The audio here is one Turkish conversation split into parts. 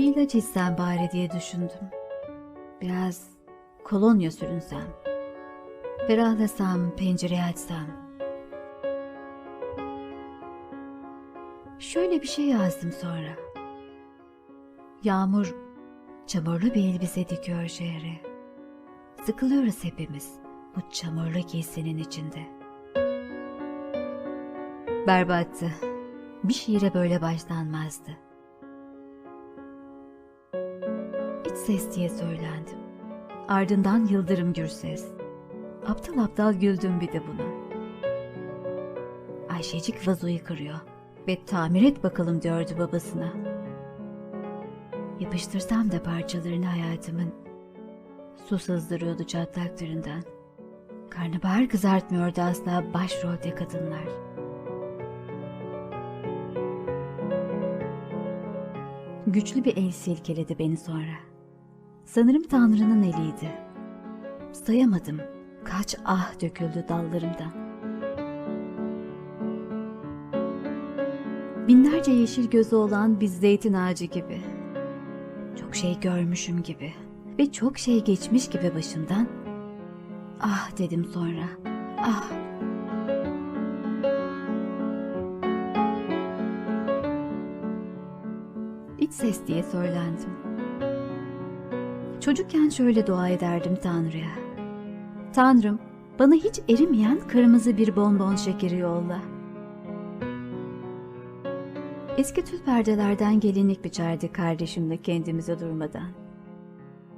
ilaç içsem bari diye düşündüm. Biraz kolonya sürünsem. Ferahlasam, pencereyi açsam. Şöyle bir şey yazdım sonra. Yağmur çamurlu bir elbise dikiyor şehre. Sıkılıyoruz hepimiz bu çamurlu giysinin içinde. Berbattı. Bir şiire böyle başlanmazdı. İç ses diye söylendim. Ardından yıldırım gür ses. Aptal aptal güldüm bir de buna. Ayşecik vazoyu kırıyor ve tamir et bakalım diyordu babasına. Yapıştırsam da parçalarını hayatımın su sızdırıyordu çatlaklarından. Karnabahar kızartmıyordu asla başrolde kadınlar. Güçlü bir el silkeledi beni sonra. Sanırım Tanrı'nın eliydi. Sayamadım. Kaç ah döküldü dallarımdan. Binlerce yeşil gözü olan bir zeytin ağacı gibi. Çok şey görmüşüm gibi ve çok şey geçmiş gibi başımdan. Ah dedim sonra. Ah. İç ses diye söylendim. Çocukken şöyle dua ederdim Tanrı'ya. Tanrım, bana hiç erimeyen kırmızı bir bonbon şekeri yolla. Eski tül perdelerden gelinlik biçerdik kardeşimle kendimize durmadan.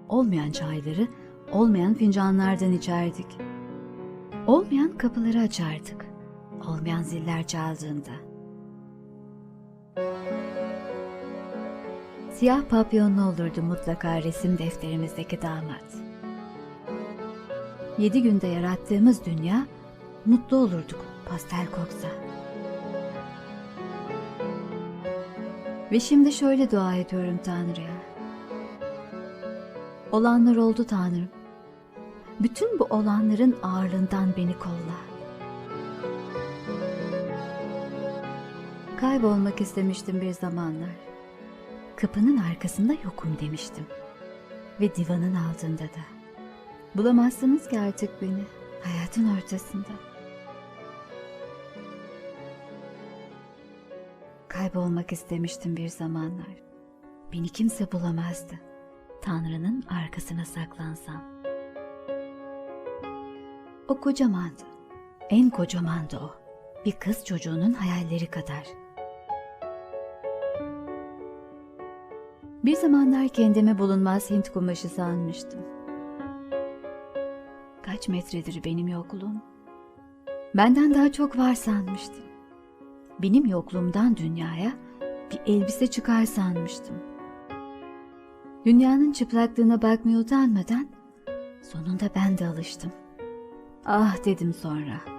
Olmayan çayları olmayan fincanlardan içerdik. Olmayan kapıları açardık. Olmayan ziller çaldığında. Siyah papyonlu olurdu mutlaka resim defterimizdeki damat. Yedi günde yarattığımız dünya mutlu olurduk pastel koksa. Ve şimdi şöyle dua ediyorum Tanrı'ya. Olanlar oldu Tanrım. Bütün bu olanların ağırlığından beni kolla. Kaybolmak istemiştim bir zamanlar. Kapının arkasında yokum demiştim. Ve divanın altında da. Bulamazsınız ki artık beni hayatın ortasında. Kaybolmak istemiştim bir zamanlar. Beni kimse bulamazdı. Tanrı'nın arkasına saklansam. O kocamandı. En kocamandı o. Bir kız çocuğunun hayalleri kadar. Bir zamanlar kendimi bulunmaz Hint kumaşı sanmıştım. Kaç metredir benim yokluğum? Benden daha çok var sanmıştım. Benim yokluğumdan dünyaya bir elbise çıkar sanmıştım. Dünyanın çıplaklığına bakmaya utanmadan sonunda ben de alıştım. Ah dedim sonra.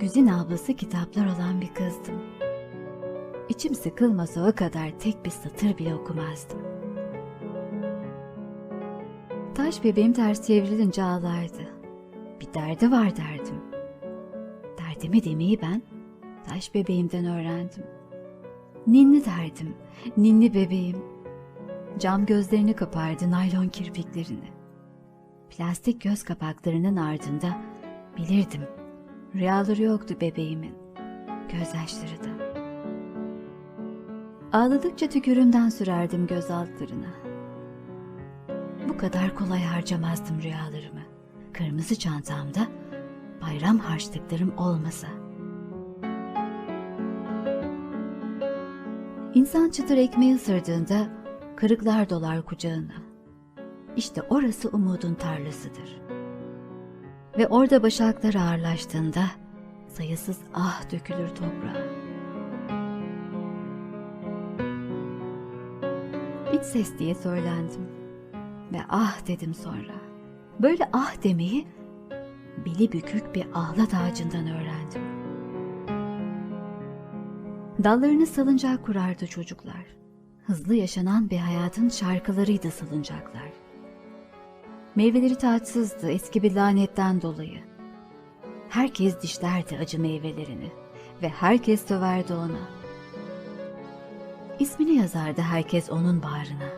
Güzin ablası kitaplar olan bir kızdım. İçim sıkılmasa o kadar tek bir satır bile okumazdım. Taş bebeğim ters çevrilince ağlardı. Bir derdi var derdim. Derdimi demeyi ben taş bebeğimden öğrendim. Ninni derdim, ninni bebeğim. Cam gözlerini kapardı naylon kirpiklerini. Plastik göz kapaklarının ardında bilirdim. Rüyaları yoktu bebeğimin. Gözyaşları da. Ağladıkça tükürümden sürerdim göz altlarına. Bu kadar kolay harcamazdım rüyalarımı. Kırmızı çantamda bayram harçlıklarım olmasa. İnsan çıtır ekmeği ısırdığında kırıklar dolar kucağına. İşte orası umudun tarlasıdır. Ve orada başaklar ağırlaştığında sayısız ah dökülür toprağa. İç ses diye söylendim ve ah dedim sonra. Böyle ah demeyi beli bükük bir ahlat ağacından öğrendim. Dallarını salıncak kurardı çocuklar. Hızlı yaşanan bir hayatın şarkılarıydı salıncaklar. Meyveleri tatsızdı eski bir lanetten dolayı. herkes dişlerdi acı meyvelerini ve herkes söverdi ona. İsmini yazardı herkes onun bağrına.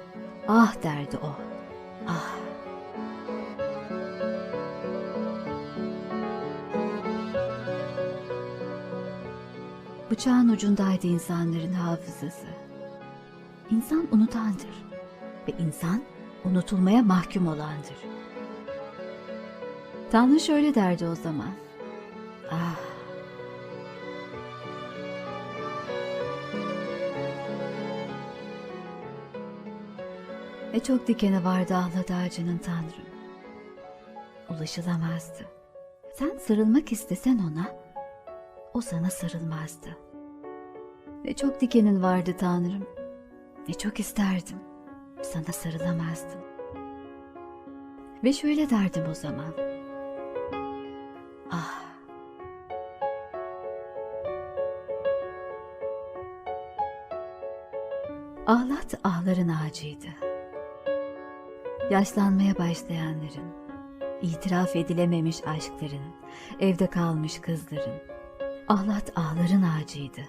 Ah derdi o. Ah. Bıçağın ucundaydı insanların hafızası. İnsan unutandır ve insan unutulmaya mahkum olandır. Tanrı şöyle derdi o zaman. Ah. Ve çok dikeni vardı ağladı ağacının Tanrım. Ulaşılamazdı. Sen sarılmak istesen ona, o sana sarılmazdı. Ne çok dikenin vardı Tanrım. Ne çok isterdim. Sana sarılamazdım. Ve şöyle derdim o zaman. Ah. Ahlat ahların ağacıydı. Yaşlanmaya başlayanların, itiraf edilememiş aşkların, evde kalmış kızların, ahlat ahların ağacıydı.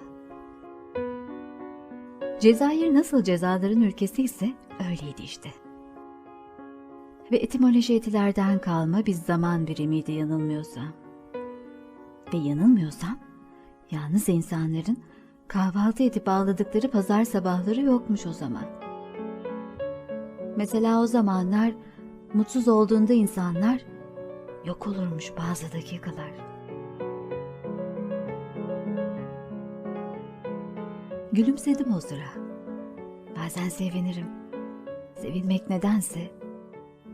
Cezayir nasıl cezaların ülkesi ise öyleydi işte. Ve etimoloji etilerden kalma bir zaman birimiydi yanılmıyorsam. Ve yanılmıyorsam, yalnız insanların kahvaltı edip ağladıkları pazar sabahları yokmuş o zaman. Mesela o zamanlar mutsuz olduğunda insanlar yok olurmuş bazı dakikalar. Gülümsedim o sıra. Bazen sevinirim. Sevinmek nedense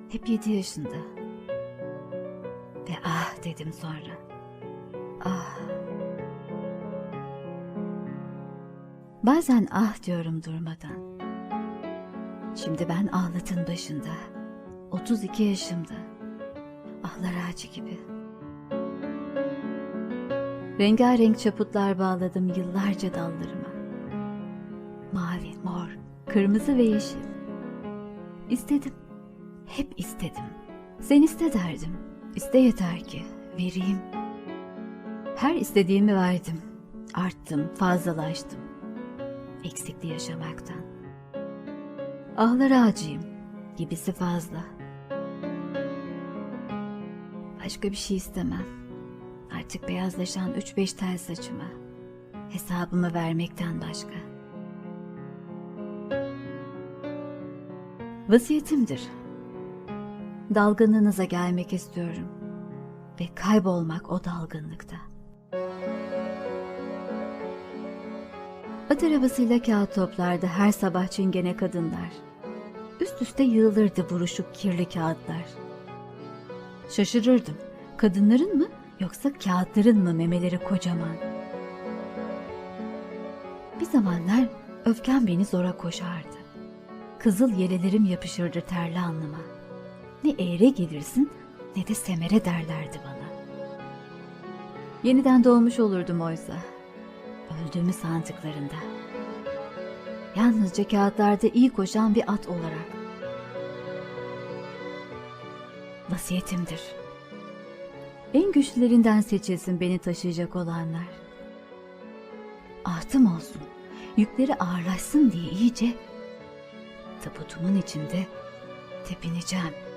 hep yedi yaşında. Ve ah dedim sonra. Ah. Bazen ah diyorum durmadan. Şimdi ben ağlatın başında. 32 yaşımda. Ahlar ağacı gibi. Rengarenk çaputlar bağladım yıllarca dallarıma. Mavi, mor, kırmızı ve yeşil. İstedim. Hep istedim. Sen iste derdim. İste yeter ki vereyim. Her istediğimi verdim. Arttım, fazlalaştım. Eksikli yaşamaktan. Ahlar ağacıyım. Gibisi fazla. Başka bir şey istemem. Artık beyazlaşan üç beş tel saçıma. Hesabımı vermekten başka. Vasiyetimdir. Dalgınlığınıza gelmek istiyorum. Ve kaybolmak o dalgınlıkta. At arabasıyla kağıt toplardı her sabah çingene kadınlar. Üst üste yığılırdı buruşuk kirli kağıtlar. Şaşırırdım. Kadınların mı yoksa kağıtların mı memeleri kocaman? Bir zamanlar öfkem beni zora koşardı. Kızıl yelelerim yapışırdı terli alnıma. Ne eğre gelirsin ne de semere derlerdi bana. Yeniden doğmuş olurdum oysa. Öldüğümü sandıklarında. Yalnızca kağıtlarda iyi koşan bir at olarak. Vasiyetimdir. En güçlülerinden seçilsin beni taşıyacak olanlar. Ahtım olsun, yükleri ağırlaşsın diye iyice tabutumun içinde tepineceğim.